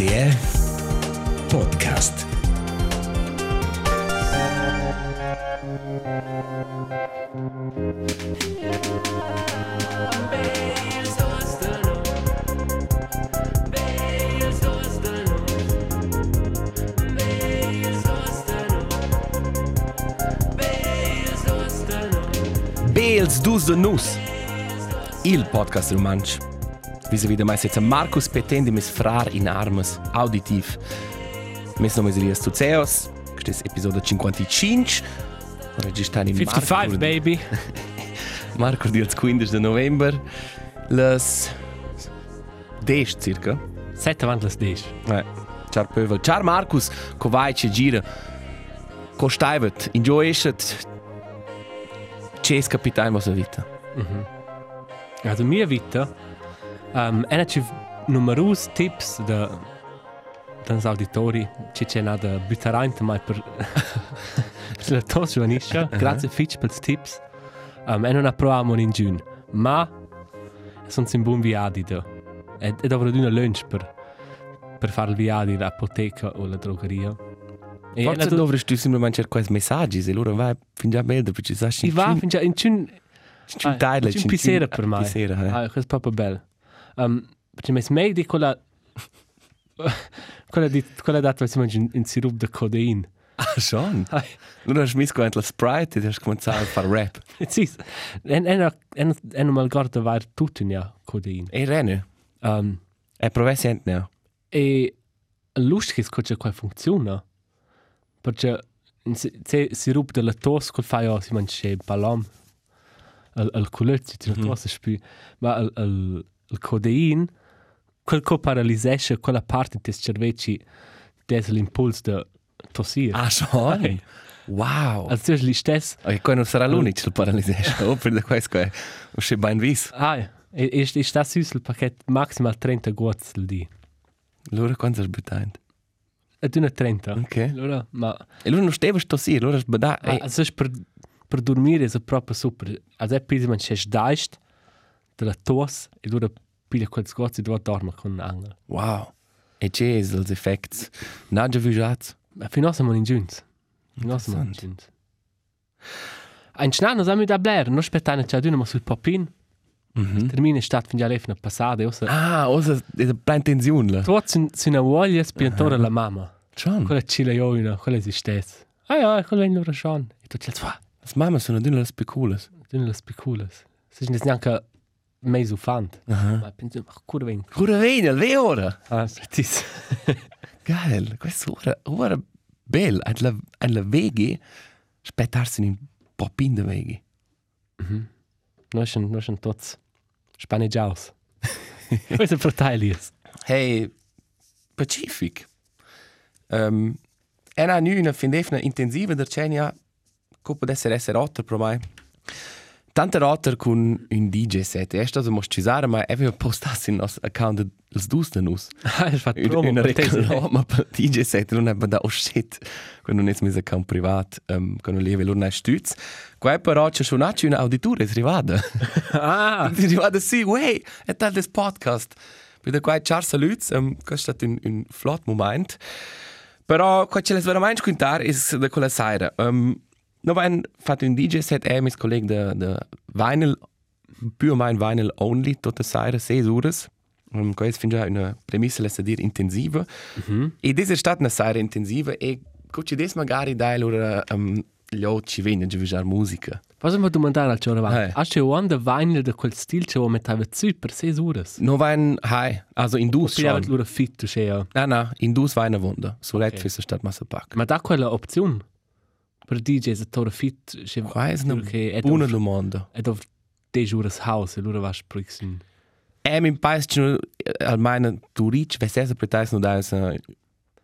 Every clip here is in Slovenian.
RTR Podcast. Bels dus de nus. Il podcast romansch. Vis-a-vis de mais jetzt Markus Petendi mis frar in armas auditiv. Mes nomes Elias Tuceos. Questo è episodio 55. Registrare in 55, baby. Marco di 15 de november. Les 10 circa. Sette avanti le 10. Eh, Ciao Pövel. Ciao Markus. Kovai ce gira. Ko staivet. Enjoyeshet. Ches kapitan was vita. Also mia vita, um, ena ci numerus tips da dans auditori ci c'è nada buttarainte mai per per la tos giovaniscia. Grazie fitch per tips. Um, e non approviamo in giun. Ma sono in buon viadi da. E, e dovrò una lunch per per fare il viadi all'apoteca o alla drogheria. E Forse la- dovresti semplicemente cercare quei messaggi, e allora vai fin già bene, perché sai Si va fin già in giun Cin taile, Cin pisera per mai. Pisera, eh. Ah, questo è proprio bello. Um, perché mi smei di quella... quella, di, quella data si mangia in, in sirup di codein. Ah, schon. Ai, Allora hai messo la Sprite e hai cominciato a fare rap. sì, e, e, e, e non mi ricordo var tutto in ja codein. E Rene, Um, è provessi niente, no? e lustig è che qua funziona. Perché se, se sirup della tos, quel fai si mangia ballon. Al, al culezzi, ti Mhm. la tos spiù. Ma al, al, al codein, quel che paralizzesce quella parte del cerveci des l'impulso di tossire. Ah? Ai. Wow. Also tu li stess, E qua non sarà l'unico che paralizzato. Oh, per questo è uscì ben vis. ah, e, e, e sta su il pacchetto maximal 30 gozzi al di. Allora quanto hai buttato? Ed una 30. Ok. Allora, ma E allora non stavi tossire, allora buttato. ah, also per, per dormire è proprio super. Also è man c'è sdaist della tos e allora piglia quel sgozzi e dove dorme con l'angolo. Wow. E c'è gli effetti. Non già viaggiato. Ma fino a siamo in giunz. Fino a siamo in Interessant. giunz. Ein schnano siamo da Blair, non aspettare c'è d'una ma sul popin. Mhm. Termine stat fin già l'efna passata, io so. Ah, also, è una plena tensione. Tu sin sin a voglia spiantore la mamma. Schon. Quella cile ioina, quella esistez. Ah ja, quella in loro schon. E tu c'è fa, Las mamas sono dune las piculas. dune le spiculas. Se non neanche mezzo fant. Ma penso, ma curva in. Cura vegna, le ora. Ah, precis. Geil, questo ora, ora bel, ad la, ad la veghi, spettarsi in popin de veghi. Noi schon, noi schon tots spaneggiaus. Questo è fratellies. Hey, Pacific. Um, ena nu una findefna intensiva der cenia, coppa d'essere essere otter pro mai. Tante rotter con un DJ set. E stato mos cisare, ma aveva postato in nos account els dus de nus. Ah, è fatto Un- promo Una per te. reclama per DJ set, non è da oh shit. Quando non è mis account privat, um, quando lieve lor nei stütz. Qua però c'è schon acci una auditura, è arrivata. Ah, Ti arrivata sì, wey, è tal des podcast. Per da qua ciao saluts, um, questo è stato un, un flot moment. Però qua c'è les veramente squintar is da quella sera. Um, no vain fatto un DJ set e mis colleg de de vinyl più o mein vinyl only tutta sera, sei ures. Um, questo fin già una premissa lessa dir intensiva. E des è stata una sera intensiva e cucci des magari dai loro um, gli occhi vengono a giocare musica. posso mi domandare al giorno avanti? Hast du un vinyl de quel stil che mettere su per sei ures? No vain, hai, also in dus schon. loro fit, cioè, ja. Na, na, in dus vaina Wunder. So Ok. okay. let für statt Massa Pack. Ma da quella opzione per DJs a tore fit, cioè, Qua che è buona domanda. è dov de giures house, e loro vas per xin. E mi paese che almeno tu rich, ve sesa pretais no da esa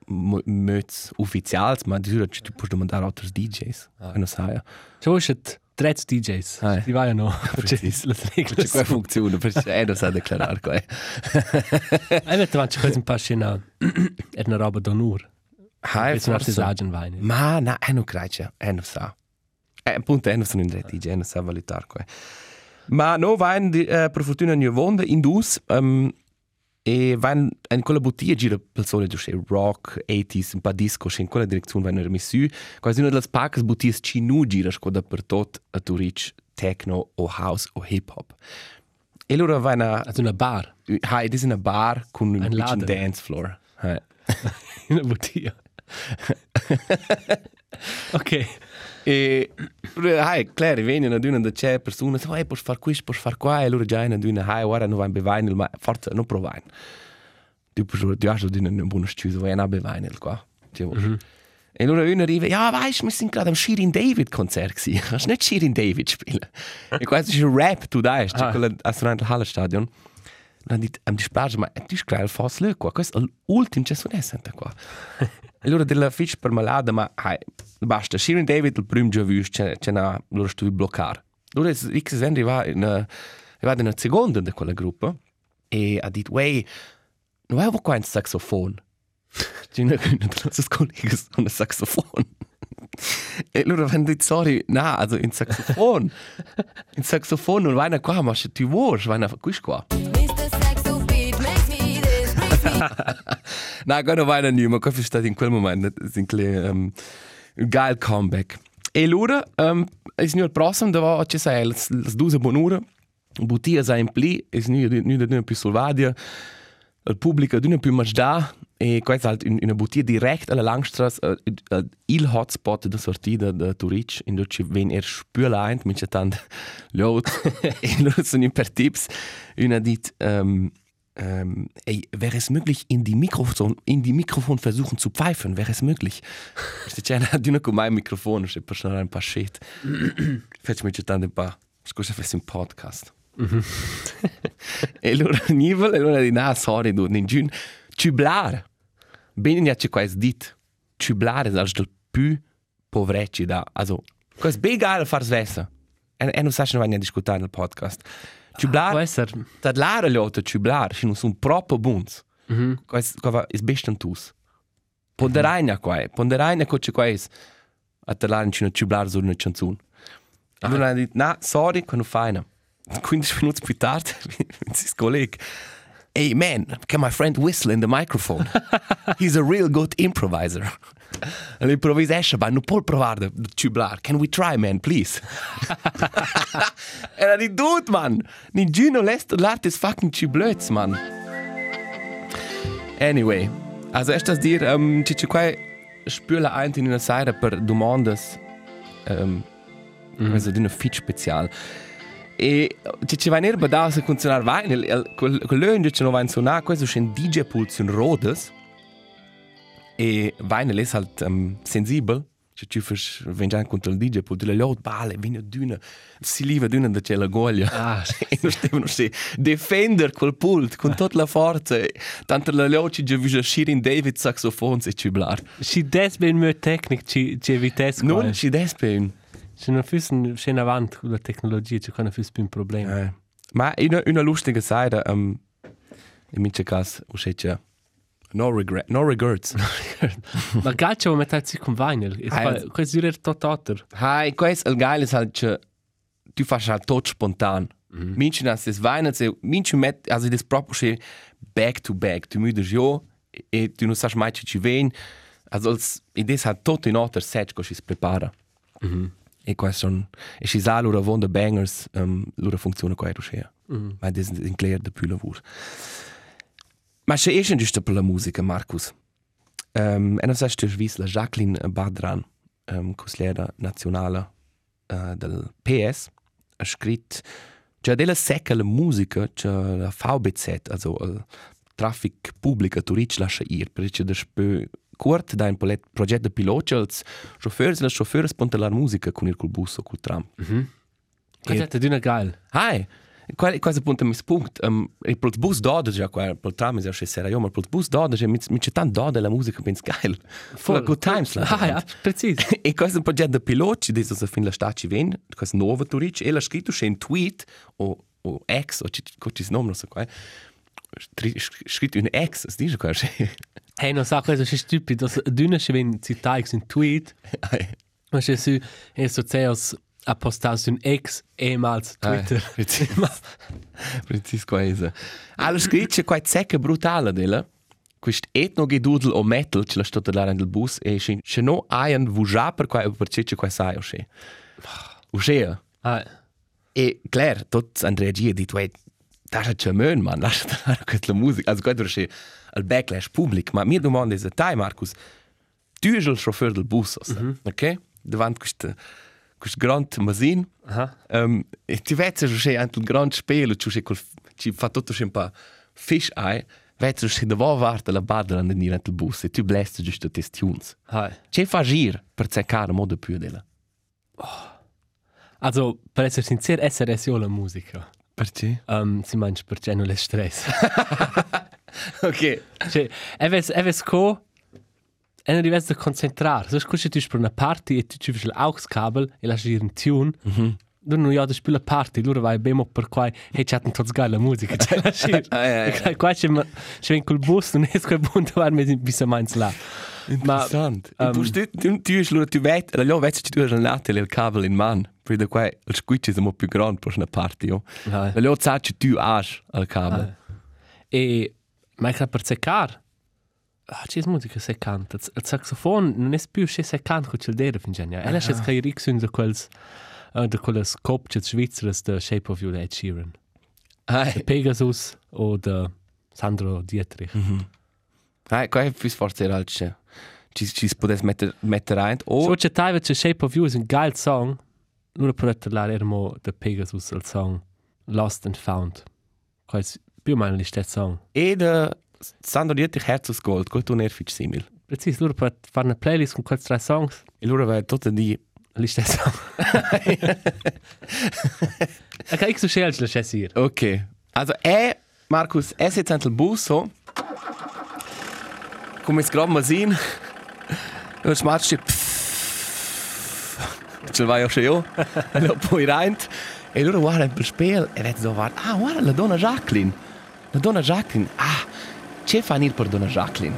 möts ufficials, ma di sura tu puoi domandare altri DJs. Non sai. Ciò è tre DJs. Ah, Di vai no. Precis. Le regole. qua funziona, perché è non sa declarare qua. Hai detto anche questo un po' scena è una roba d'onore. Hai, È un forse. artisagen vinyl. Ma, na, è non creice, è non sa. Eh, appunto, è non sono in re DJ, è non sa valutare qua. Ma no, vain, eh, per fortuna, ne vonda in dus, um, E van in quella bottiglia gira persone du rock, 80s, un pa disco, in quella direzione vanno remissu. Quasi una delle pacche bottiglie ci nu gira sco da per tot a Turich techno o house o hip hop. E loro vanno Also una bar. Hi, it is in a bar con un Laden. dance floor. Hi. In una bottiglia. ok. E hai, claro, vengono ad una da c'è persone, sai, puoi fare questo, puoi fare qua, e loro già hanno una, hai, ora non vanno a bevainel, ma forza non provare. Tu puoi già di una buona scusa, vai a bevainel qua. E loro uno arriva, ja, weißt du, wir sind gerade am Shirin David Konzert gewesen. Kannst nicht Shirin David spielen? Ich weiß, das ist ein Rap, du da ist, Ah. quello al Hallenstadion. Und dann dit, am die Splage, ma tu scrai fas le qua, questo è l'ultimo che sono qua. Loro della fish per malada, ma hai, basta, Shirin David il primo già visto, c'è una loro stuvi bloccare. È X Henry va in una seconda di quella gruppa e ha detto, "Wey, non avevo qua un saxofono." C'è una delle nostre colleghe con un saxofono. E loro hanno detto, sorry, no, also in saxofono. In saxofono non vai qua, ma se tu vuoi, a questo qua. Na, gar non vai a niemand, questo è stato in quel momento un um, un geil comeback. E loro, um, è il prossimo, dove ci sei, le due buonure, bottiglia sei in pli, è non è più solvadia, il pubblico non è più mai da, e questo è una bottiglia diretta alla Langstrasse, uh, uh, il hotspot da sortita da Turic, in cui ven er spürleint, mit c'è tant laut, e loro sono per tips, una dit, um, ähm, ey, wäre es möglich, in die Mikrofon, in die Mikrofon versuchen zu pfeifen? Wäre es möglich? Sta c'è di una con mai microfono, se per suonare un po' shit. Faccio mi tanto un po'. Scusa, fai un podcast. e allora nivel, e allora di na, sorry, du, in giun, ciblar. Bene, ja c'è quasi dit. Ciblar è il più povrecci da. Also, questo è ben geil far svessa. E, non sai non vai a discutere nel podcast. Ciblar. Può essere. Dat lare ljote tublar, și nu sunt propo buns. Mhm. Quais kova is bestan tus. Ponderajna quai, ponderajna ko ce quais. A te lare cino tublar sur una canzun. E lui ha dit, na, sorry, quando faina. 15 minuti più tardi, sis colleg. Hey man, can my friend whistle in the microphone? He's a real good improviser. L'improvvisation, ma non può provare da tublar. Can we try, man, please? Era di dude, man. Ninguno lässt l'arte ist fucking chiblöts, man. Anyway, also erst das dir, ci ci quai spüla ein in una seite per domandas, ähm, mm. also di una fit special. E ci ci va ner badà se funzionar va, il, il, quel, quel lögn ci no va in suonar, questo è un DJ pulse in rodes, e Weine ist halt ähm, sensibel. Cioè, ci fas, wenn già contro il DJ, poi le lot bale, viene d'una, si liva d'una da c'è la goglia. Ah, e non stiamo, non stiamo, defender quel pult con tutta la forza. E Tanto la lot ci già visa Shirin David saxofon se ci blar. Si des ben mö tecnic ci ci vites Non ci despen. Se non füssen schön avant con la tecnologia, ci kann füss bin problem. Eh. Ma una, una lustige Seite, ähm, in mince cas, uscece, no regret, no regrets. Ma calcio met halt si con vinyl. Ah, Es quasi durer tot otter. Hai, questo il geile ist halt, che du fast halt tot spontan. Mhm. Minche nas des Weihnachts, minche met, also das proprio schon back to back. Du müdest jo, e du non sai mai ci ci ven. Also als, e des halt tot in otter set, co si prepara. Mhm. E questo son, e si sa lura von de bangers, um, lura funziona qua ruscia. Mhm. Ma des in clear de più lavoro. Ma se esce giusto per la musica, Marcus. Um, e sai se tu la Jacqueline Badran, um, consigliera nazionale uh, del PS, ha scritto Cioè, della secca la musica, cioè la VBZ, also il traffic pubblico turic lascia ir, perché da spö kurt da un polet progetto pilota, els chauffeurs e le chauffeurs ponte la musica con il col bus o col tram. Quasi hat d'una geil. Hai, qual quasi punto mi spunt, um, il pol bus doda già qua, il tram è già sera io, ma il pol bus doda già mi c'è tant doda la musica pens geil. Full good times la. Ah, ja, precis. E questo progetto pilota, di so fin la staci ven, questo nuovo turic, e l'ha scritto c'è un tweet o o ex o ci ci nome non so qua. Scritto un ex, es dice qua. Hey, non sa cosa è stupido. D'una ci ven citaix in tweet. Ma c'è su, e so ceos su un ex ehemals Twitter. Eh, precis. precis quasi. Alla scritto qua secca brutale della. Quest etno gedudel o metal ce la sto da là nel bus e se se no hai un vuja per qua per ce qua sai o se. O se. Ah, E clar, tot Andrea Gia dit wei da c'è mön man, lascia da questa musica. Also quando c'è il backlash public, ma mir domanda è tai Marcus. Tu sei il chauffeur del bus, ok? Davanti questo questo grand masin. aha. Um, e ti che c'è anche il grande spelo, c'è quel, ci fa tutto un po' fish eye, vedi che devo guardare la badra nel bus e tu blesti giusto queste tunes. Ah. C'è fa gir per cercare modo più della. Also, per essere sincero, essere è solo la musica. Perché? Um, si mangia perché non è stress. Ok. cioè, è ves, è ves non riesci a concentrare. Se scusi tu per una party e tu ci fai l'aux-kabel e lasci un tune, mm -hmm. tu non hai più la party, loro vai bene per qua e chatten tutti geil la musica. Cioè, lasci. Ah, ja, ja. E qua c'è c'è in quel bus, non è quel punto var mit bis meins là. Interessant. Ma, Ma, um, tu, tu, tu, tu, tu vedi, allora vedi che tu hai la tele il cavo in man, per da qua il squiccio è un po' più grande per una party, oh. Ah. Allora sai che tu hai il cavo. E ma è per seccar. Ah, c'è musica seccante. Il saxofon non è più c'è seccante che c'è il dere fin genia. E lascia che i rixun da quels uh, da quelle scopce svizzere da Shape of You da Ed Sheeran. Ah, Da Pegasus o da Sandro Dietrich. ah, qua è più forte era che ci ci si potesse mettere mettere rein. So Oh, c'è taiva c'è Shape of You è un geil song. Lura per parlare ermo da Pegasus il song Lost and Found. Quasi più o meno l'istess song. e da Sandro Dietrich Herzos Gold, quel tu nerfic simil. Precis, lura per fare una playlist con questi tre songs. E allora vai tutte di L'istess song. Ok, ich so schnell la hier. Ok. Also è Marcus, è jetzt anche il bus so. Come es gerade mal sehen. Und schmatzt die Ce vai auch schon io. E lo poi rein. E allora guarda il spiel e vedi so guarda. Ah, guarda la donna Jacqueline. La donna Jacqueline. Ah, që fanir për do në zhaklin.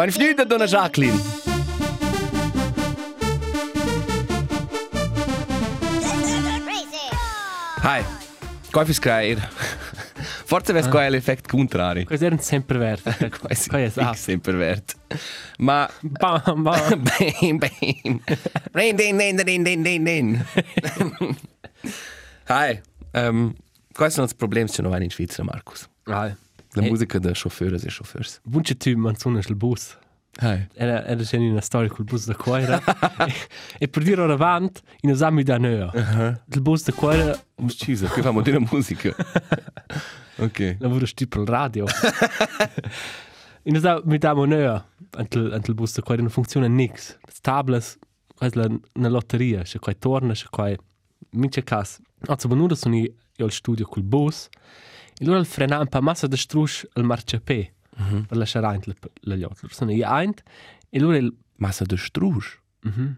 Banë flytë do në zhaklin. Hej, Kaffeeskraier. Forse ves qua è l'effetto contrario. Questi erano sempre verdi. Quasi Qua è sempre vert. Ma Bam, bam. bam bam. Rain din din din din din din. Hi. Um, quali sono i problemi che non in Svizzera, Marcus? Ah, La Eh. musica da chauffeur e chauffeurs. bunche tu manzone sul bus. Hi. Era, era c'è una storia col bus da Coira. e, e per dire ora avanti, in esami da neo. Il bus da Coira Uccisa, qui famo della musica. lavora tipo il radio. in esami mi damo neo. Antel, antel bus da Coira non funziona nix. Tables, quasi la, una lotteria. C'è qua torna, c'è qua... Mince cas. Also, benura sono io al studio col bus. E allora il frena un po' massa da strusch al marciapé. Per lasciare aint la, la yacht. Sono io aint. E allora il... Massa de Strusch. Mhm.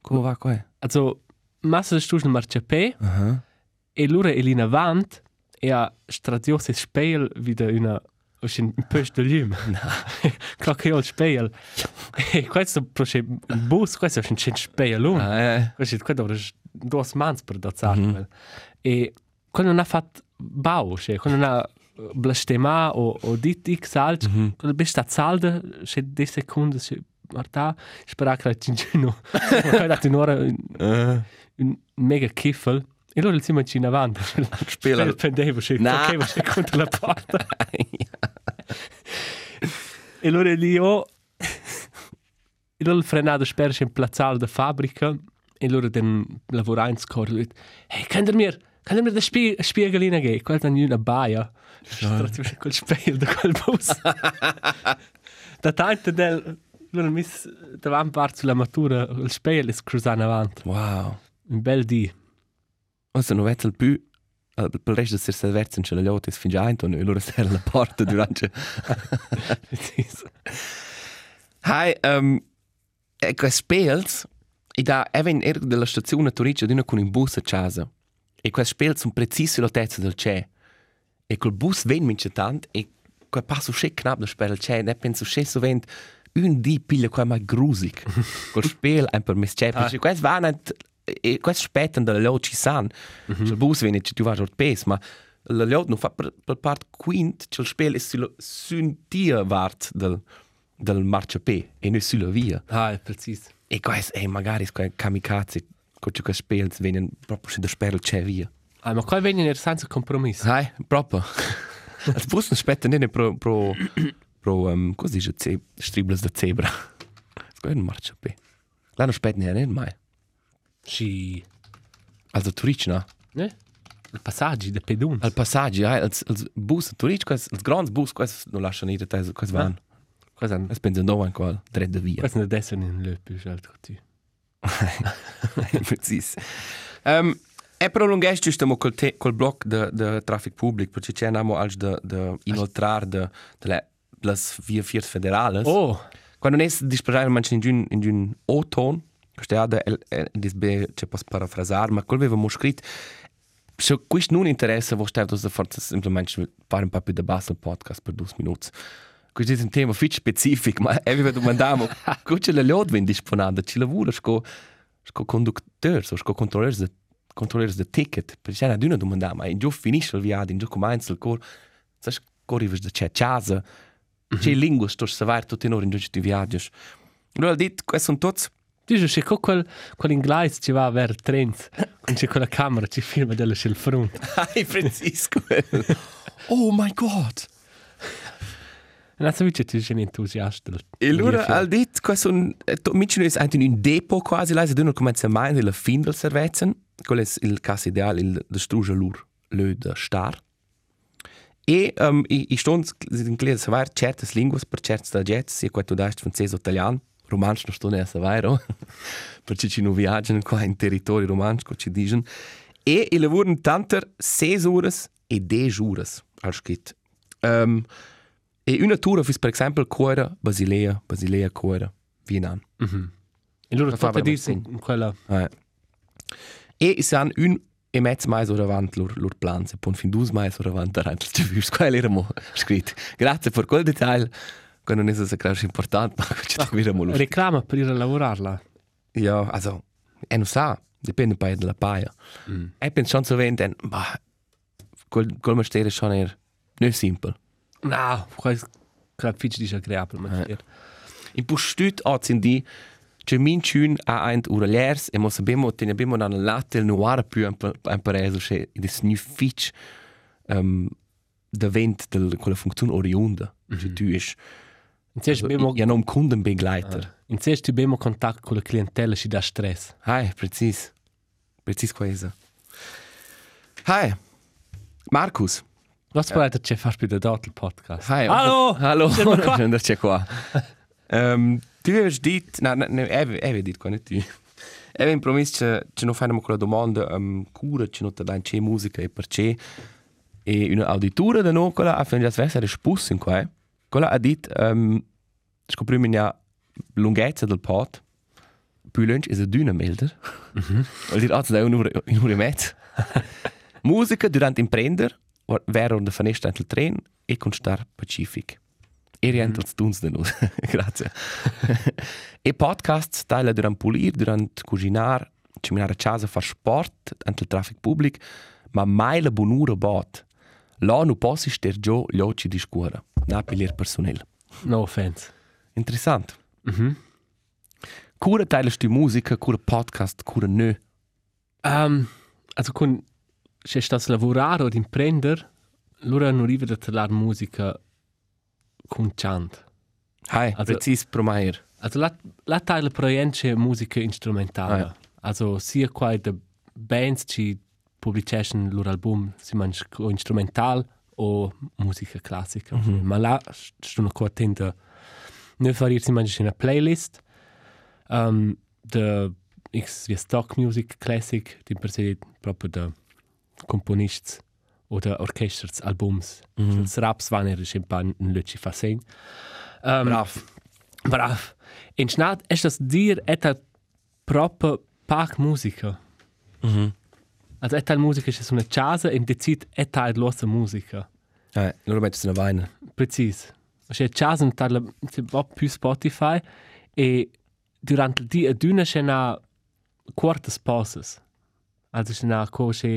Come va qua? Also, massa da strusch al marciapé. Aha. E allora il in e ha stradioso speil wieder una un posto di lume. Claro che io il speil. E questo proce il bus, questo è un cent speil un. Ah, eh. Questo è quello due mans per da zarmel. E quando non ha fatto bau, cioè quando non ha blastema o o dit x alt, quando bist sta zalda, c'è 10 secondi, c'è Marta, spera che la cincino. Ma dato un'ora Eh. un mega kiffel. E allora il siamo in avanti. Spela- Il pendevo, c'è No. no. c'è contro la porta. e allora lì ho... E allora il frenato spera c'è in plazzale da fabbrica. E allora den lavora in scorre. Lui, hey, kann der mir, kann der mir da spie Spiegelina gehen? Quella è una baia. Strazio c'è quel spiegelio da quel bus. da tanto del... Allora mi davanti parte sulla matura, il spiegelio è cruzato avanti. Wow. Un bel dì. Also, non vedo più eh, per il resto del serverzo c'è la lotta e si finge e allora si la porta durante Precis. Hai, um, ecco, spels, e da even er della stazione Toriccio di una con un bus a casa. e quel spel sono preciso sull'altezza del c'è. E quel bus ven mince tant e quel passo sche knapp da spel c'è, ne penso sche sovent un di piglia quel mai grusig. quel spel ein per mis c'è, perché quel va net e quel spetten da lo ci san. Il bus ci tu vas ort pes, ma la lot non fa per, per part quint, c'è il spel è sullo sun tia vart del del marciapé e non sulla via. Ah, preciso. E quais, e magari quei kamikaze, con ciò che spels venen proprio se da spero c'è via. Ah, ma qua vengono senza compromesso. Hai, proprio. Als bus non spetta nene pro, pro, pro, um, cosa dice, ce, stribles da zebra. Scusa, non marcia pe. Là non spetta nene mai. Sì. Also Turic, no? Ne? I passaggi da pedun. Al passaggi, hai, als, als bus Turic, quais, als grands bus, quais non lasciano ir a te, quais van. Cosa hanno? Es pensa no an qual, dred de via. Cosa ne adesso in löp più alto tu. Precis. Um, e prolunghești giusto mo col, te, col bloc de, de trafic public, perché c'è namo alci de, de inoltrar de, de le, las via fiers federales. Oh, Quando è disperare manci in giun, in giun o-ton, questo è da, dis be, c'è pas parafrasar, ma quel avevamo scritto, se questo non interessa, vo stai da forza semplicemente fare un po' più da basso il podcast per due minuti. Questo è un tema fit specific, ma aveva domandato, come c'è la lode ben disponibile, ci lavora, sco, sco conducteur, so, sco controllers de, controllers de ticket, perché c'è una domanda, ma in giù finisce il viaggio, in giù comincia il cor, sai, corrives de c'è casa, c'è lingua, sto savar tutto in ora in giù ti viaggi. Allora, dit, questi sono tutti dice se co quel quel inglese ci va ver trends. Con c'è quella camera ci filma della sul front. Hi, Francisco. oh my God. E non so se tu sei un entusiasta. del- E allora, film. al dit, questo è un... Micino è anche un depot quasi, là, se tu non comincia mai nella fin del servezzen, quello è il caso ideale, il de struge lur, le de star. E um, i, i stonds, in clear savar, certas linguas per certs da jets, sia qua tu daist francese o italiano, romansch non sto ne a savar, oh? perché ci non viaggiano qua in territorio romansch, co ci dicono. E i lavoran tanter 6 ores e 10 ores, al scritto. Um, e una tour fis per esempio Cora, Basilea, Basilea, Cora, Vienan. E loro fa fa per veramente dirsi in quella Eh. E se han un e mezzo mais ora avant lor, lor plan, se pon fin dus mais ora avant daran, ci vius, qual era mo scrit. Grazie per quel detail, che non è so crash important, ma ci ti vira mo lor. reclama per ir a lavorarla. Ja, also, e non sa, dipende poi della paia. Mm. E penso so venten, ma quel, quel mestiere schon er, non simpel. No, qua qua fitch dice agreeabile, ma Eh. In postut hat sind die C'è min chun a ein uraliers e mo sapemo te ne abbiamo una latte il noir più un un paese che des nu fitch um, de vent del quella funzione oriunda che tu is In cest bemo ja nom kundenbegleiter in cest tu bemo contact con la clientela ci dà stress. hai precis precis quesa hai Markus Was può c'è far più da dot il podcast. Hi. Hallo! Hallo. Siamo qua. Schön, dass ihr qua. ähm, tu hast dit, nein, nein, Eve, Eve dit qua, nicht tu. Eve in promis che che non fanno quella domanda um, cura che non te dai c'è musica e perché e una auditura da no quella ha fatto diverse risposte in qua. Quella ha dit um, scopriamo ja lunghezza del pot. Più lunch is a dünner melder. Mhm. Vuol dire also da un'ora e mezza. Musica durante imprender wäre der Vernicht ein Tren e con Star Pacific. E rientra mm. tuns de nus. Grazie. e podcasts tale durant pulir, durant cucinar, ciminare a casa, far sport, ante il traffic public, ma mai la bonura bot. Là nu possi ster giò gli occhi di scuola. Na pilir personel. No offense. Interessant. Mhm. Cura teilest du Musica, cura Podcast, cura nö. Um, also con se stas lavorare od imprender, loro non arriva da talar musica con chant. Hai, Also- precis pro meier. Also la la tale proience musica instrumentale. Ah, ja. Also sia qua de bands ci publication loro album si manch instrumental o musica classica. Mhm. Ma la sto una attenta ne farir si manch una playlist um, de x wie stock music classic di per se proprio de componists oder orchesters albums. Mhm. Mm. Raps van er schon paar Leute fasen. Um, Brav. Brav. In Schnat ist das dir etwa proper Park Musiker. Mhm. Also è tal musica c'è una casa e decid è tal losa musica. Eh, allora metti una vaina. Precis. C'è in tal c'è un po' più Spotify e durante il dia d'una c'è una quarta pauses. Also c'è una cosa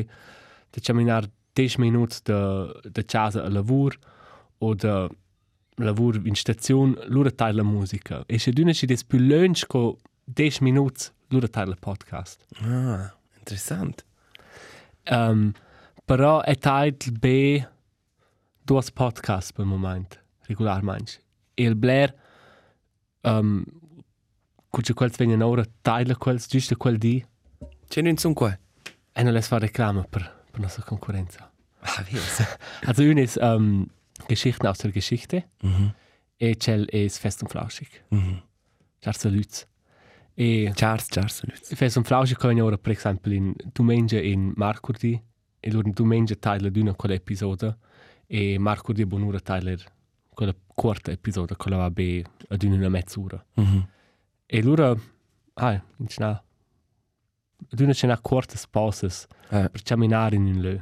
diciamo in 10 minuti da da casa a lavoro o da lavoro in stazione, loro tal la musica. E c'è d'una c'è des più lunch co 10 minuti loro tal la podcast. Ah, interessant. Um, però è talt B due podcast per il momento, regolarmente. E il Blair, um, cuccia quels vengono ora, taglia quels, giusto quel di, C'è non sono qua. e non les fa reclama per, per nostra concorrenza. Ah, vedi. Also, una ist um, Geschichten aus der Geschichte, Mhm. e c'è ist Fest und Flauschig. Mhm. Ciao, Lutz. E Charles, Charles, salut. Fest und Flauschig können ora, per esempio, in Domenica in Marcurdi, e loro in Domenica taglia d'una quell'episodio, e Marcurdi è buon'ora quella corta episodio, quella va be ad una mezz'ora. Mhm. E loro, ah, in c'è ad una c'è una corta pauses Eh, per camminare in un lö.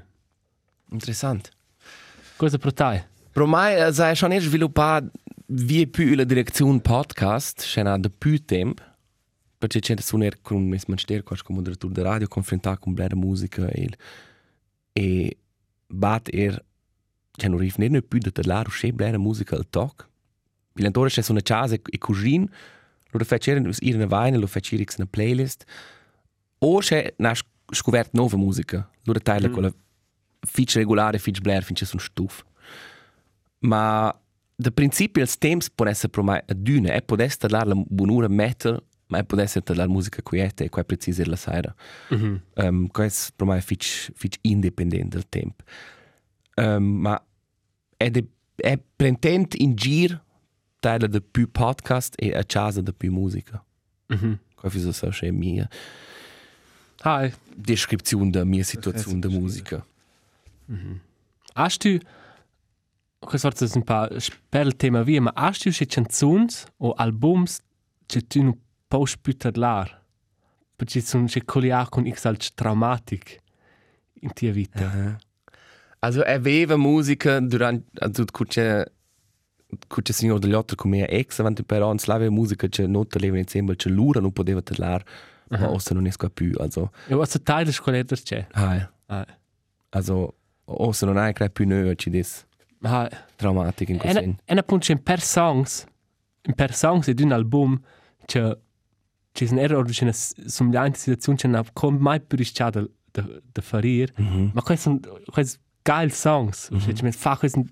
interessant. Cosa per te? Pro mai eh, sai schon erst sviluppato vie più la direzione podcast, c'è da più tempo. Perché c'è da suonare con mes manster, quasi come moderatore di radio, confrontare con blera musica e e bat er c'è non riesce non più da parlare c'è blera musica al talk. Bilantore c'è una casa e cugin, lo faccio in una vaina, lo faccio in una playlist. O c'è una scoperta nuova musica, lo taglia Mm. quella fitch regolare, fitch blare, finché sono stuf. Ma da principio il temps può essere per me dune, e può essere la buonura metal, ma e può essere la musica quieta e qua precisa la sera. Mhm. Um, questo per me è fitch, fitch indipendente del tempo. Um, ma è, de, è prendente in giro tale da più podcast e a casa da più musica. Mhm. Questo so è mia Hi. descrizione da mia da verschieden. musica. Hast du, questo forse è un po' per il tema via, ma hast du schon canzoni o albums che tu non puoi più parlare? Perché sono che colliare con x alt traumatic in tua vita. Aha. Also aveva musica durante also cucce cucce signor degli altri come ex avanti però non slava musica che non te leva insieme che lura non poteva parlare ma ossa non qua più also E was Teil des Kollektors c'è? hai Ah, also ossa non hai più noi ci dis ah, traumatic in questo ne, e ne appunto c'è per songs, in per songs ed un album c'è c'è un error c'è una somigliante situazione c'è una come mai più rischiata da da fare. Mhm. Ma questi sono questi geil songs. Mm -hmm. Cioè, mi fa questi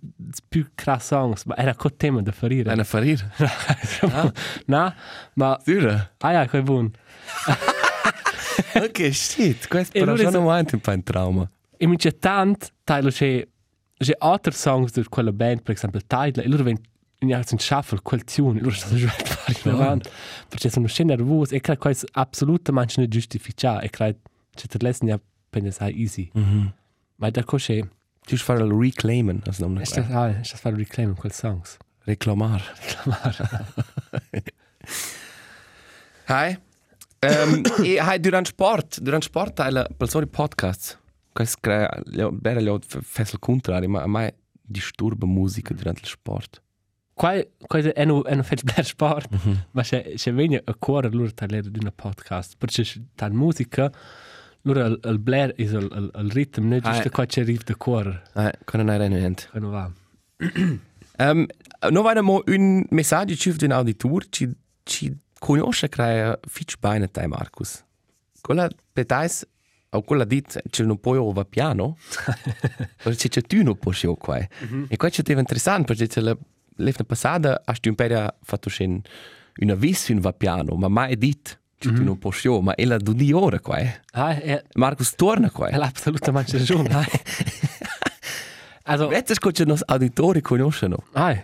più crass songs, ma era quel tema da fare. Eine Farir. no, ma Sura. ah ja, quel buon. Ok, shit. Questo E però allora già is- non è un po' un trauma. E mi c'è tant, Tyler, c'è c'è altri songs di quella band, per esempio Tyler, e loro vengono in un shuffle quel tune, e loro stanno giocando fare in avanti, perché sono scene nervosi, e credo che questo assolutamente non giustificato, e credo che te lesson ja pensare easy. Mhm. Ma da cos'è? Tu fare il reclaimen, als non È stato ah, è stato fare reclaim quel songs. reclamar. Hai. Um, e hai durante sport, durante sport hai la persona podcast. Questo crea, bene le fes il contrario, ma me disturba musica durante il sport. Qua qua è no è no fetch bler sport, ma c'è c'è vegna a cuore loro tagliare di una podcast, perché tal musica loro il, il bler is il, il, il ritmo, non Ah, giusto qua c'è riff de cuore, Eh, kann non hai niente. che non va. Um, no vai mo un messaggio ci d'un auditor ci ci conosce crea fitch bene te Marcus. Quella petais o quella dit c'è non puoi over piano. Perché c'è tu non puoi o qua. E qua c'è interessante perché c'è la l'efna passata du un per fatto scen una vis un va piano, ma mai dit c'è tu non puoi ma ella du di ora qua. Ah, è Marcus torna qua. è assolutamente ragione. ah. Also, Jetzt scoche nos auditori conoscono. ah,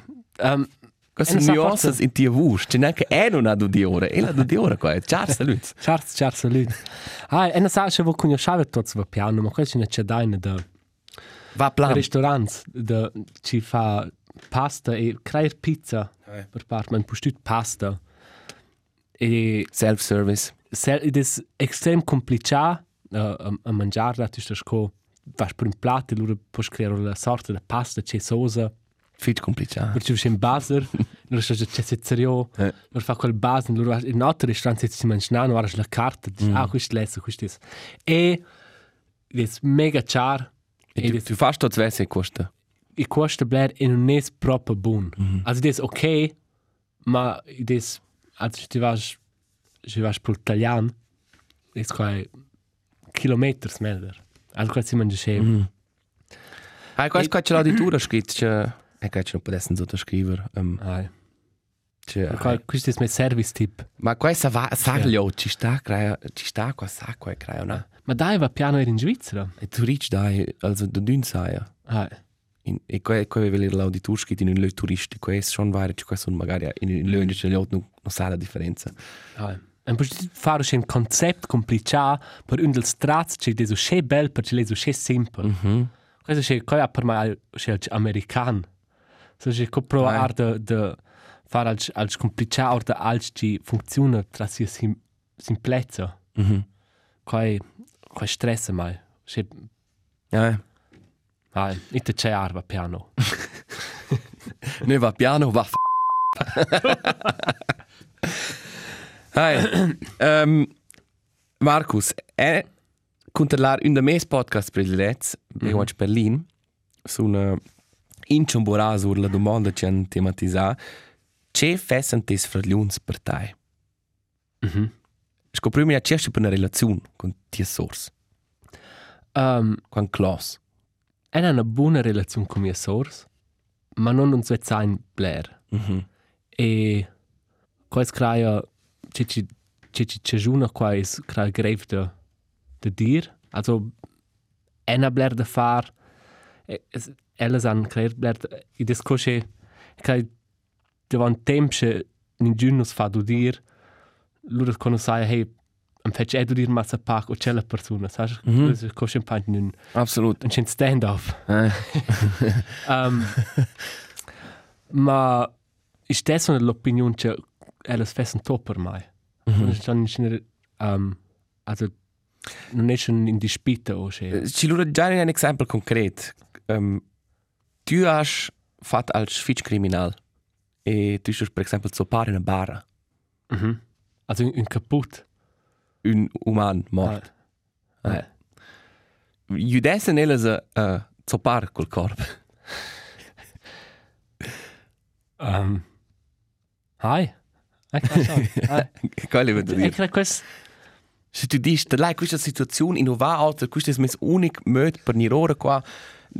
um, Queste non sa nuances forse- in tia vus, c'è neanche è non ha di ore, e la di ore qua, ciao salut. Charles Charles salut. Ah, e non sa se vuoi conoscere tutti va piano, ma questo non c'è da in da Va plan. restaurants da ci fa pasta e creare pizza Eh. per parte, man pustut pasta. E Self-service. se- ed è extrem complicato a, a, a mangiarla, tu stai sco, vas per un piatto e loro puoi creare una sorta di pasta, c'è sosa, Fitch complicato. perché c'è un baser, loro c'è c'è sezzerio, Eh. loro fa quel baser, loro in un altro ristorante si mangiano, guarda la carta, dici, Mm. ah, questo l'esso, questo è... E è mega char, E tu, tu fast tot Wesse costa. e costa bler e non è proprio buon. Mhm. Also, das ist okay, ma das, also, du warst, du warst pro Italian, ist kein Kilometer smeller. Also, quasi si mangia schön. Mhm. Ah, questo qua c'è l'auditura scritto, c'è... E qua c'è non potessero sottoscrivere. Um, Ah, c'è... okay. questo è il mio service tip. Ma questa va... Saglio, ci sta, crea... Ci sta qua sacco e crea, no? Ma dai, va piano in Svizzera. E tu ric dai, also da dün saia. Ah, In, e qua qua veler l'auditur scritto in un lö turisti, qua è schon vare, qua sono magari in un lö c'è l'ot non non sa la differenza. ah. Und poi fare un concept complicato per un dels strats che è so schön bel, perché è so schön simple. Mhm. Questo è cosa per me è american. So è co provare de de fare als als complicato de als ci funziona tra sia sim, simplezza. Mhm. Quai quai stress mai. Se Ja. Eh. ah, ite c'è arva piano. Ne va piano, va f***. Hai. Um, Markus, è controllare un dei miei podcast predilets, mm -hmm. oggi Berlin, su una inciambora sulla domanda che hanno tematizzato, c'è fessen tes fragliuns per te? Mhm. Scoprimi la cerca per una relazione con tia source, Um, con class. È una buona relazione con mia source, ma non un suo sein blair. Mhm. E quais crea ci ci ci ci ci juna quais crea grave de de dir. Also ena blair de far e- es- elles han creer blair de- i discusche che devant tempsche in giunus fa du dir lura kono sai hey am fetch edu dir massa pak o cella persona sai Mhm. das cosche pant nun Absolut. un chin stand off Eh. Um, ma ist das so l'opinion che elles fessen topper mai? Mm -hmm. um, also non è schon in dispita o che. Ci lura già un esempio concreto. Um, tu hai fatto als Schwitz-Kriminal e tu hai per esempio zoppare in una barra Mm -hmm. Also in, in kaputt. Uman mort. Io adesso non è uh, zoppare col corpo. Um, hai. Quello vuol dire. Ecco, questo Se tu dici, da lei questa situazione in va altra, questo è il unico modo per non ora qua.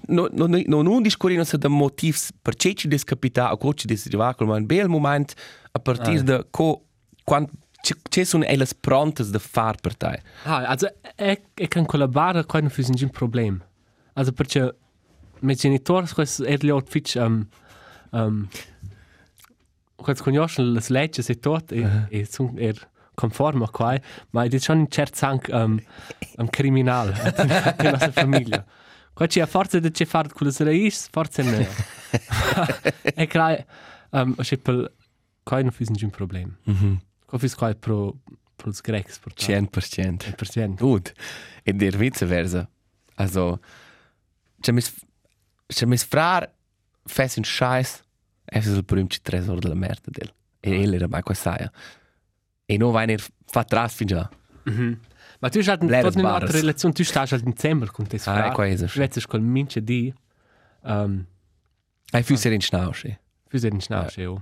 No, no, no, non discorrere se da motivi per che ci descapita o che ci desriva, ma un bel momento a partire da co quando ci sono elles prontes da far per te. Ah, also ich, ich kann collaborare con für ein Problem. Also perché mit genitors questo è l'ho fitch um um quando conoscono le leggi e tot e e sono er conforme a qua, ma è schon in certo sank um un criminale nella nostra famiglia. Qua c'è a forza di che fare con le raiz, forza ne. E crai um c'è per qua non fis un problem. Mhm. Qua fis qua pro pro os grecs per 100%. percent. Gut. E der viceversa. Also, c'è mis c'è mis frar fes un scheiß, es ist il berühmte Tresor della merda del. E ele era mai questa. E non vai ner fa tras fin già. Mhm. Ma tu hast halt Leeres tot Bares. andere Relation, du stehst halt im Dezember kommt das Ah, qua es. Du letztes col minche di ähm Hai fu ser in schnauche. für den Schnaps ja.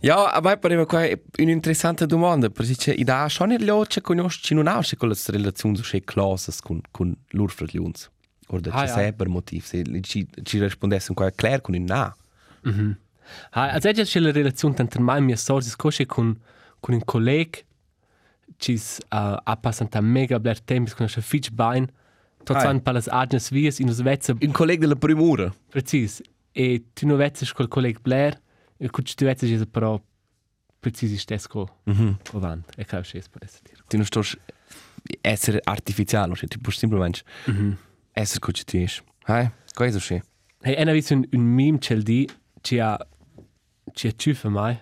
Ja, aber per qua un'interessante domanda, perché i da schon il loce conosci non ausce con le relazioni so classes con con lur fratelluns. Oder Ah, c'è ja. sempre motiv se ci ci rispondesse qua clair con un na. Mhm. Ha, also jetzt c'è la relazione tra me e mia sorella cosce con con un collega ci uh, ha passato mega bler tempo con un fitch bain tot san palas agnes vies in us vezza Un collega della primura. precis e tu no vezzes col collega bler e cuc tu is però precis stesco Mhm. avant e ca sches per essere dir. Tu non stos essere artificiale, cioè tu puoi semplicemente Mhm. essere come tu sei. Hai, questo sì. Hey, ena vis un, un meme cel di ci ha ci ha tüfe mai.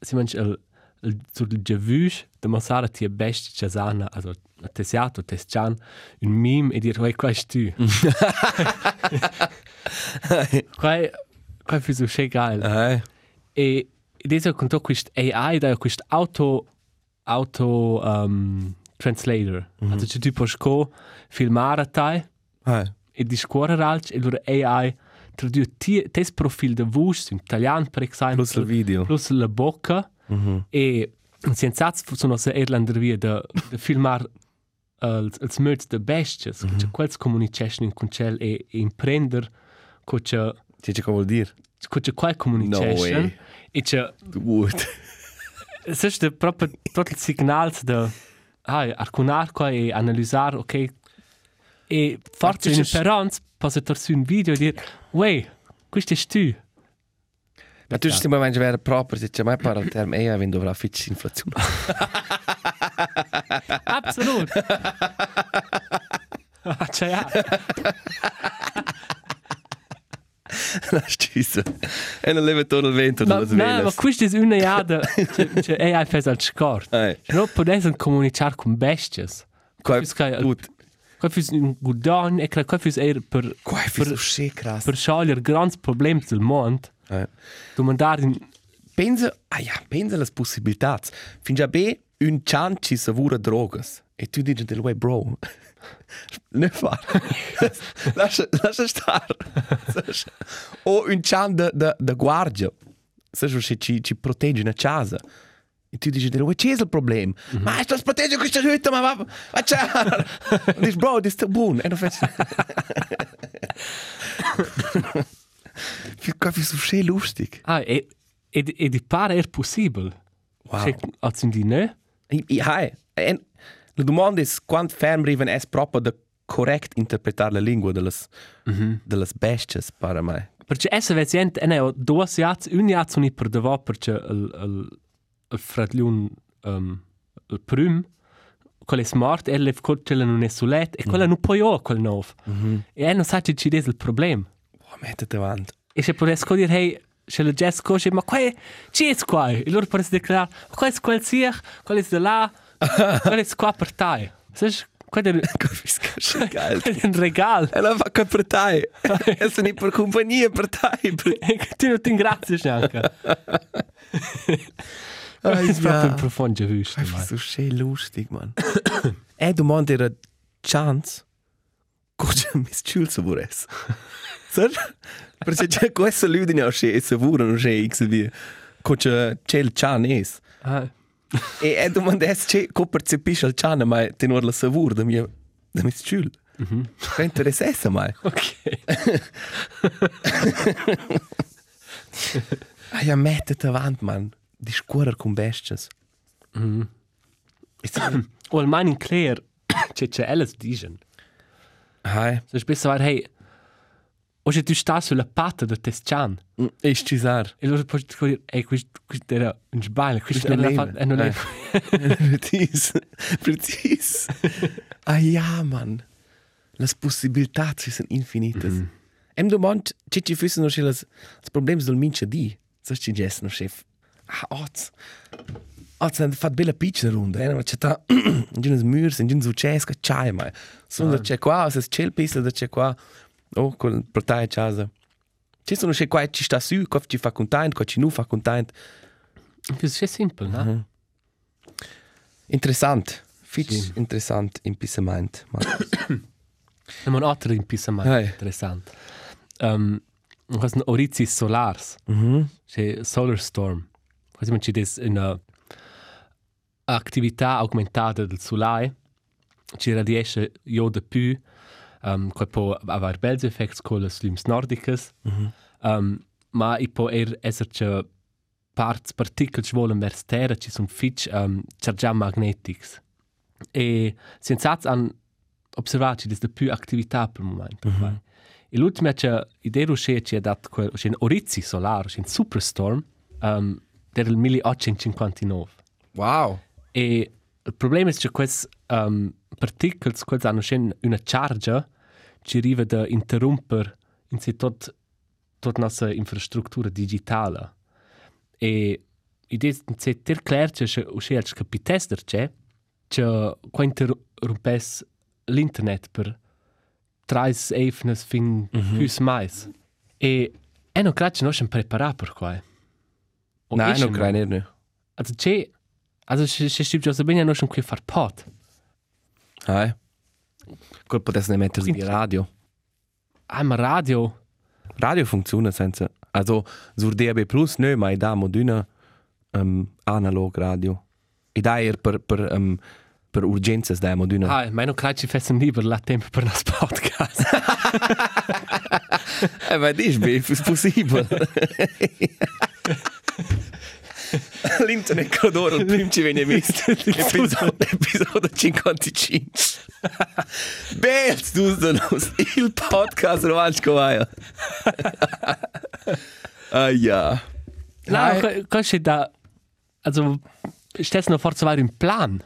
Si manch el il- Giavush, da mostrare ti è besti Chazana, also a tesiato, tescian, un meme e dire, qua è tu. Qua qua è so schön geil. Hai. E adesso con tutto questo AI, da questo auto, auto um, translator. Mm -hmm. Also, cioè, tu puoi go filmare te Hai. e discorrere alc e allora AI traduce tes profil de voce in italiano, per esempio. Plus il video. Plus la bocca. Mhm. E senza sono se Irlander via de, de filmar als, als möts de bestes. Mm -hmm. Che quels communication in concel e, e imprender che Ti che vuol dire? che qual communication way. e che Gut. se ste proprio tot il signals de ah arcunar qua e analizzar ok e forse in perons posso torsi un video e dire wey questo è tu Ma tu stiamo a mangiare proprio, se c'è mai parla il termine, e avendo avrà fitch inflazione. absolut c'è ja La scissa. E non leva tutto il vento ma, delle no, ma svelas. questo è una jada cioè AI fes al scort Hai. non potessi comunicare con bestias Qua Quis che- gut. Qua fis un gudon e qua fis er per Qua è per so schön krass. per sciogliere grandi problemi del mondo Hai. domandare in Pensa, ah ja, pensa alle possibilità. Fin già be un chan ci savura drogas. E tu dici del way bro. Ne far. lascia, lascia stare. o un chan da, da, da guardia. Sai se ci, ci protegge una casa. E tu dici way c'è il problema. Mm -hmm. Ma sto proteggendo questa hütte, ma va, va c'è. Dici bro, di sta buon. E non fai... Qua è so lustig. Ah, e, e, e di pare er possibile. Wow. Cioè, als in die ne? Hai. En, la domanda è quanto ferm riven es proprio da correct interpretare la lingua delle mm -hmm. delle bestie per me. Perché essa vezient, e ne due jaz, un jaz un per devo, perché il, il, il fratliun, um, il prum, quel è smart, e le fcocciole non è sulet, e quella non puoi ho, quel nov. Mm -hmm. E non sa che ci è il problema. Wow, mettete avanti. E se potessi dire, hey, se la jazz coche, ma qua è, ci è qua? E loro potessi dichiarare, ma qua è quel sier, quel è da là, quel è qua per te. Sai, è Capisco, geil. quel è un regalo. E la fa che per te. E sono per compagnia per te. Per... E che tu non ti ringrazi neanche. Ah, È proprio ja. un profondo giusto. È so schön lustig, man. e domanda era chance. Cosa mi schul se vorres. Sir? Perché c'è questa ludine che è savura, non c'è x via. Cosa c'è il chan es. Ah, E e domandes ce co percepisce il ciano ma tenor la savur da mia da mia schul. Mhm. Che interessessa mai. ok. Ah ja, mettete avanti, man. Discorrer con besties. Mhm. Ist O il man in clear, c'è c'è Alice digen. Hai. So spesso var, hey, o se tu sta sulla patta del testian. Ist cisar. E loro poi dire, hey, questo questo era un sbaglio, questo non l'ha fatto, e non è... Precis. Precis. Ah ja, man. Las possibilità sono infinitas. Mm -hmm. Em domand, ci ci füssen noch las problems del minche di. So ci gest no chef. Ah, oz. Oz han fat bella pitch runda, eh, c'è giunes murs, in giunes ucesca chai mai. Sono da c'è qua, se c'è il pista da c'è qua. Oh, col portai casa. Ci sono c'è qua ci sta su, co ci fa content, co ci nu fa content. Questo è semplice, no? Interessant. Fitch Sì. interessant in Pissament. È un altro impissamento Hey. interessante. Um, questo è un Orizis Solars. mhm. c'è Solar Storm. C'è des una attività aumentata del Sole, ci radiesce io de più, um, che può avere belli effetti con le slims nordicas, Mhm. um, ma i può er esserci parts particoli che vogliono verso terra, ci sono fitch um, chargiam magnetics. E senza han osservato des de più attività per il momento. Mm -hmm. E l'ultima c'è idea c'è c'è dat quel c'è un Orizzi solar, c'è un superstorm um, del 1859. Wow. E il problema è che questi um, particoli questi hanno c'è una charge che arriva da interrompere in sé tot tot nostra infrastruttura digitale. E idea se ter clair che che usce als capitester che che qua interrompes l'internet per trais efnes fin mm -hmm. hus mais. E non crace no schon prepara per O Nein, non credo nicht. Also che also se stimmt ja bene no schon qui far pot. Hai. Quel potesse ne mettere di radio. Einmal radio. Radio funziona senza... Also, sur DAB Plus, nö, ma da moduna um, analog radio. E da er per, per, um, per urgenze da moduna. Ah, ma non crace fessen lieber la tempo per nas podcast. Eh, ma dis, beh, è possibile. L'internet codoro, il primo ci viene visto. Episodio, episodio 55. Beh, tu nos il podcast romansch coaia. Ah, ja. No, cosa da also stess noch forza var un plan.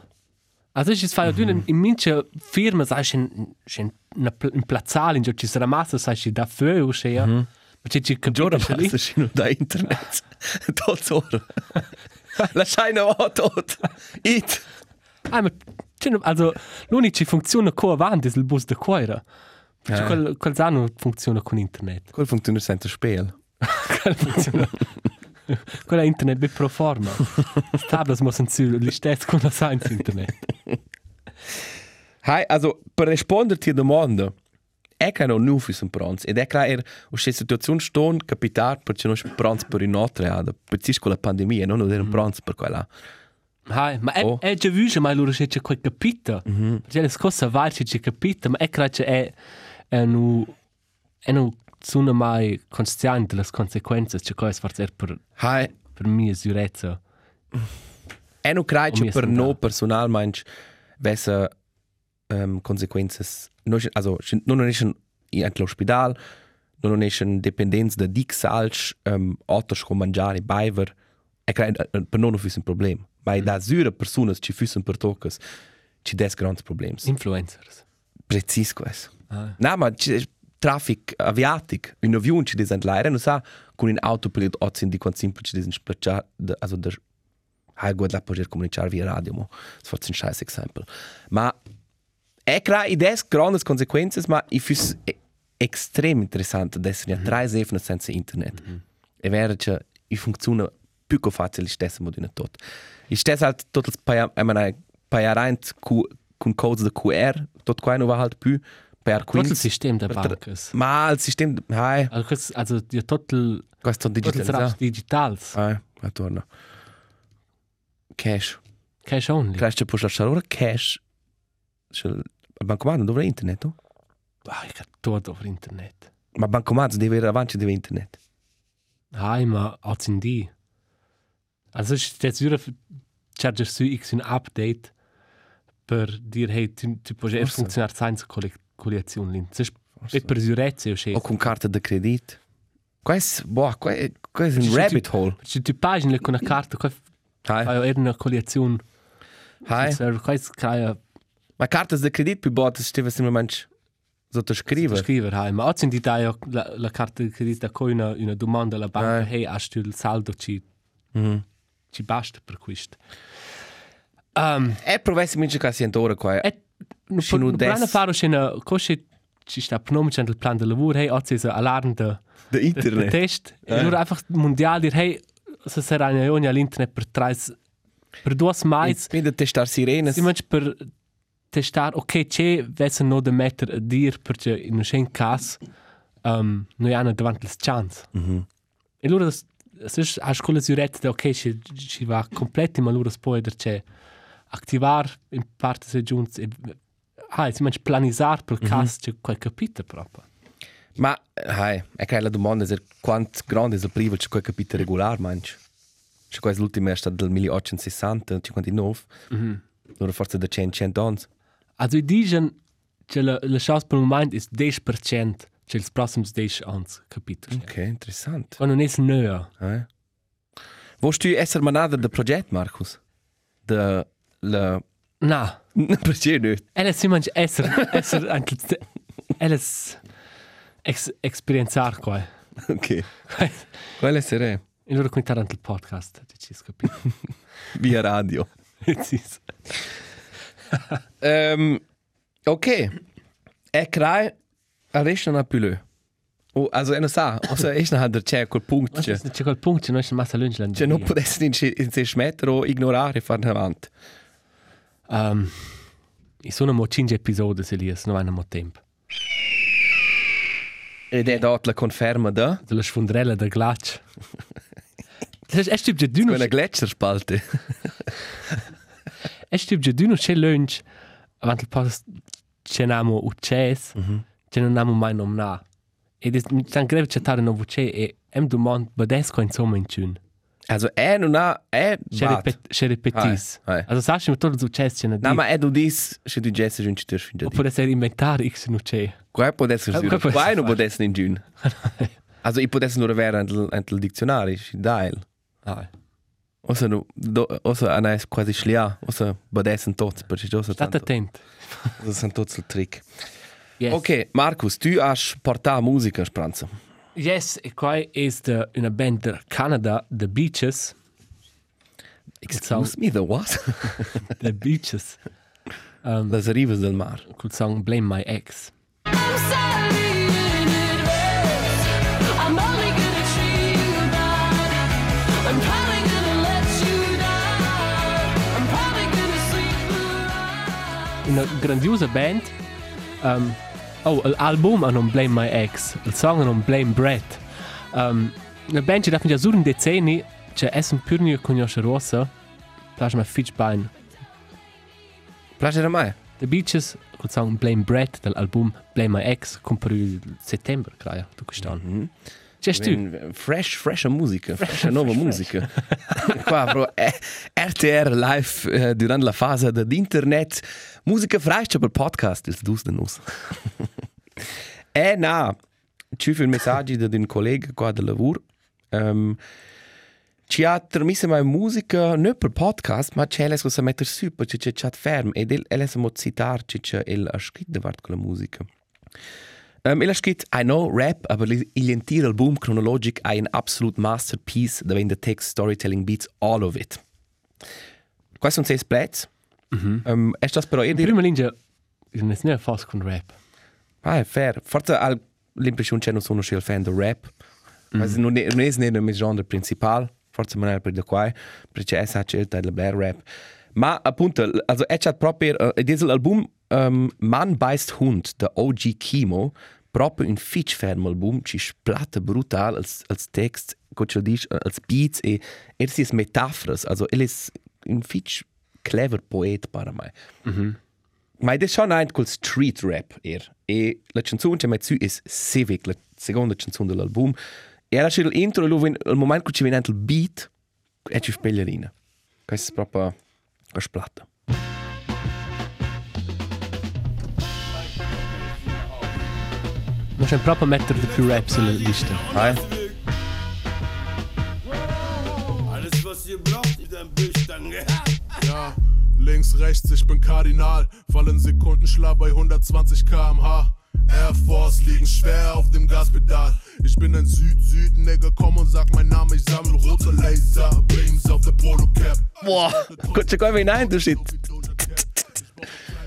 Also ich es fa ja in minche firma sai schon schon una un plazzale in ci sarà massa sai ci da feu o sia. Ma ci Giora capito passa scino da internet. Tot ora. La scheina o tot. It. Ah, ma ci also l'unici funziona co avanti è il bus de cuore. Eh. Quel quel sano funziona con internet. Quel funziona senza spel. Quel funziona. Quella internet be pro forma. Stablas mo senzu l'istess con la science internet. Hai, also, per risponderti a domanda, è che non nu fis un pranz. Ed è che er, o se situazione ston capitar perché non è pranz per un altro, ad, per con la pandemia, non è un pranz per quella. Hai, ma è, Oh. è già visto mai loro c'è quel capito. Mm -hmm. C'è le scosse vai c'è capito, ma è che è è nu è nu sono mai consciente delle conseguenze che cosa fare per Hai, per mia sicurezza. è non credo per no personalmente vesse um, consequenze. No, also, non è in l'ospedale, non è in dipendenza da dix alci um, autos con mangiare, baiver. È che per non è un problema. Ma da zure persone ci fissano per toccas, ci des grandi problemi. Influencers. Precis questo. Ah. No, ma c'è traffic aviatic, un avion ci desen l'aire, non sa, con un autopilot ozin di quant simpel ci desen splacciar, also der, hai gut la poter comunicar via radio, mo, war ein scheiß Exempel. Ma, è klar, ides grandes consequences, ma i fus e extrem interessant, adesso ne ha tre zefne senza internet. E vera che i funziona più che facile stessa mod in tot. I stessa halt tot els paia, I mean, paia reint cu, con codes de QR, tot qua no va halt più, per Tutto il quins. sistema der per tra- Bankes. Ma il sistema, hai, Also, quest- also die total questo total digitalizzato. digitals. Hai, attorno. Cash. Cash only. Credo che puoi lasciare ora cash. Dove è internet, no? Ah, hab tot over internet. Ma bancomato deve avere avanti deve internet. Hai, ma als in die. Also ich jetzt wieder charger su x un update per dir hey tu tu puoi er Forse. funzionar senza collezione lì. Se è per sicurezza o O con carta de credit. Questo, boh, questo è un rabbit ci- hole. Se tu pagini con una carta, qua Hai, fai una collezione. hai. Questo crea Ma cartas de credit più botte steve semplicemente sottoscrivere. scrivere, hai. Ma oggi in die ja la, la carta di credito da coi una, una domanda alla banca, Ah. hey, hast du il saldo ci Mhm. ci basta per questo. Um, E provessi mince che si ora qua. E no, Sì, nu per plan des- fare una cosa ci sta pnomic il plan de lavoro, hey, oggi è allarm de De de internet. test. E Eh. allora einfach mondial dir, hey, se sarà una riunione all'internet per tre per due mais, Quindi testar sirenes. si mangi per testare, ok, c'è verso no de mettere a dir perché in un scen cas um, noi hanno davanti le chance. Mhm. E allora se a scuola si rete ok, ci, ci va completo, ma allora poi c'è attivar in parte se giunti e ah, si mangi planisar per cas c'è quel capito proprio. Ma, hai, è che la domanda è quanto grande è il privo c'è quel capitolo regolare, manch. C'è questa l'ultima è stata del 1860, 59, Mhm. allora forse da 100, 100 anni. Also i digen che la, la chance per il moment is 10% che il prossimo 10 anni capito. Ok, interessant. Quando non è nöa. Eh? Vuoi tu essere manada del progetto, Marcus? De, la... Na, Perché nicht? ella si mangi esser, esser anche ella s- ex, esperienzar qua. Ok. Quale sarà? In loro quintare anche il podcast, ci capisce. Via radio. Sì. Um, ok. E crai, a resta non ha più lui. O, also, non sa, o se es non ha der c'è quel punto. C'è c'è quel punto, c'è non c'è massa lunch l'anno. Cioè, non potessi in, se- in se smettere o ignorare e fare avanti. Um, I sono mo 5 episodi se lies, non hanno mo tempo. Ed è dort la conferma da Della sfondrella del glaccio. Das ist typ già d'uno, quella gletscherspalte. È typ già d'uno c'è lunch, avanti post c'è namo ucces, c'è non namo mai nom na. Ed è tan greve c'è tare no vuce e em domand badesco insomma in tune. Also, er non ha, C'è repet, c'è repetis. Hai, hai. Also sagst du mir tot ucces c'è na No, ma er du dis, se du jesse giunci ter fin da di. Oppure essere inventare x no c'è. Qua può essere Ah, sicuro. qua non può essere in giun. Also, ich può essere nur avere il dizionario, si dai. Ah, No, do, ossa, ana es quasi schlia, ossa, badessen tots, perché già so state tanto. attent. Das sind tots il trick. Yes. Ok, Markus, tu hast portato musica, Spranzo. Yes, e qua è de, una band del Canada, The Beaches. Excuse me, the what? The Beaches. Um, Las rivas del mar. col song Blame My Ex. Una grandiosa band. Um, oh, l'album ha non Blame My Ex. Il song ha non Blame Brett. Um, una band che da già sur un decenni, c'è es un purnio conosce rossa. Plasma Fitch Bein. Piace mai? The Beaches, col song Blame Brett dell'album Blame My Ex, compare il settembre, credo, tu quest'anno. Mhm. C'è tu? Wenn- Fresh, fresha musica, fresha nuova musica. Qua, bro, eh, RTR live eh, durante la fase dell'internet. Musica fresca per podcast, il dus de nus. eh, na, ci fu il messaggio di un collega qua del lavoro. Um, ci ha trasmesso mai musica non per podcast, ma c'è lei che mettere su, perché c'è chat ferm. Ed il, lei sa citar, c'è il ha scritto davart con la musica. Um, il ha scritto, I know rap, aber il intero album chronologic è un absolute masterpiece, da vende text, storytelling, beats, all of it. Questi sono sei splats. Mm -hmm. um, è stato però dire, prima linea, non è fast con rap. ah, è fair. Forse ha l'impressione che non sono il fan del rap. Mm -hmm. non, è, non è il mio genere principale, forse non è per da qua, perché è scelto il rap. Ma appunto, also è proprio, uh, questo album um, Man beißt Hund, der OG Kimo, proprio un fitch fermo album, ci splatta brutal als, als text, dice, als beats e er si metaforas, also er ist un fitch clever poet para me. Mm -hmm. Ma è schon ein col street rap er. E la canzone che su è Civic, la seconda canzone dell'album. E era il intro, e lui, al momento che ci viene il beat, è ci spellerina. Questo è proprio una splatta. Non c'è proprio mettere di più rap sulla lista. Ah, Alles, was ihr braucht, ist ein Büchtern. Ja, links, rechts, ich bin Kardinal. Fallen Sekundenschlag bei 120 km/h. Air Force liegen schwer auf dem Gaspedal. Ich bin ein Süd-Süd-Nigger, komm und sag mein Name, ich sammle rote Laser. Beams auf der Polo-Cap. Wow, c'è qua in ein, shit.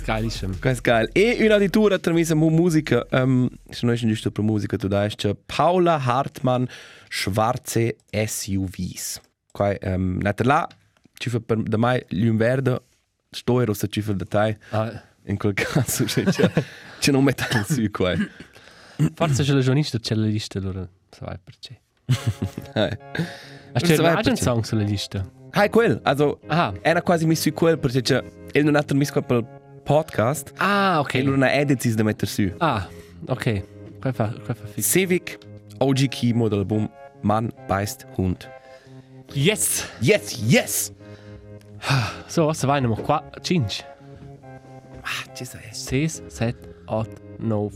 Geilissimo. Questo è geil. E una addirittura tramite musica, um, se non è giusto per musica, tu dai, c'è Paula Hartmann, Schwarze SUVs. Qua, um, nata là, ci fa per da mai l'inverno, sto ero se ci fa da te, Ah, in quel caso c'è, c'è, c'è non mettere su qua. forse c'è la giornalista, c'è la lista, allora sai perché. Eh. Ma c'è un song sulla lista. È quel, also, Ah, era quasi messo quel, perché c'è, e non ha messo qua per podcast, ah, ok. e non ha edits da mettere su. Ah, ok. Qua fa, qua fa fix. Civic, OG Kimo dell'album Mann beißt Hund. Yes! Yes, yes! So, se vai nemo qua, 5, Ah, ci sei. 6, 7, 8, 9.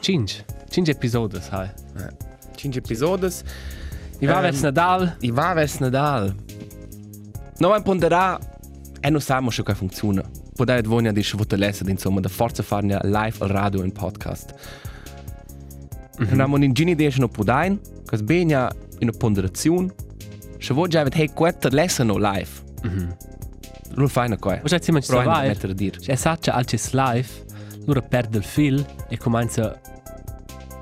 5. 5 episodi, sai. Cinque episodes. I va Ehm, verso Nadal. I va vers Nadal. No, ein ponderà e non sappiamo come funziona. Può dare voglia di svuotare l'essere, insomma, da forza farne live al radio in podcast. Mm -hmm. Non abbiamo ninguna idea se non può dare, che bene in una ponderazione. Se vuoi già vedere quetta lesson live. Non fai una cosa. Ma sai, se Però hai da vai, mettere a dire. se saccia alces live, allora perde il fil e comincia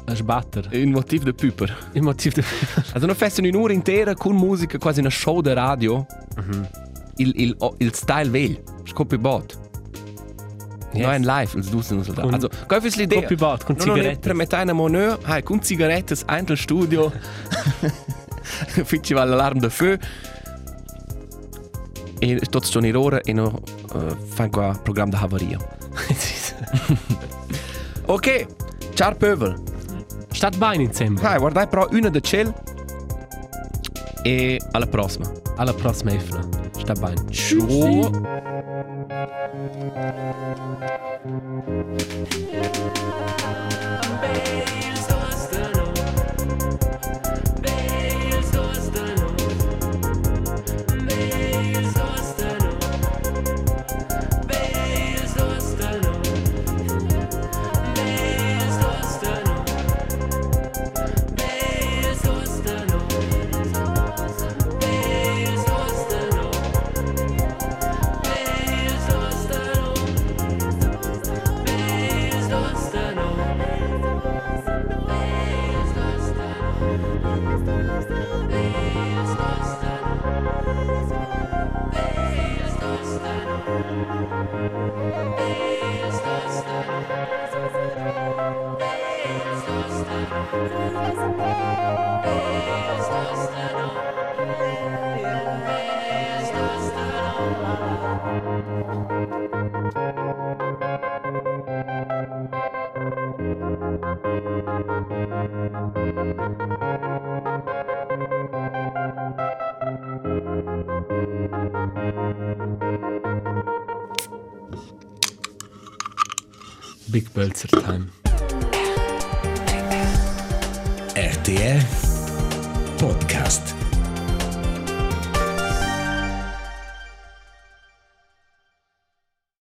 a sbattere. Un motivo di puper. Il motivo di... Also una festa in un'ora intera con musica, quasi una show di radio. Il, il, oh, il style vegl. Scopi bot. Yes. No, live, ils dusen uns da. Con- Also, qual ist l'idea? Copy bot, con per mettere in moneur, hai con cigarettes, ein studio. Fici va l'alarm de feu. E tots sono in ora e no uh, fan qua programma de havaria. Ok, ciao pövel. Stat bene insieme. Hai, guardai però una de ciel. E alla prossima. Alla prossima Efna. Sta bene. Ciao. Big Bölzer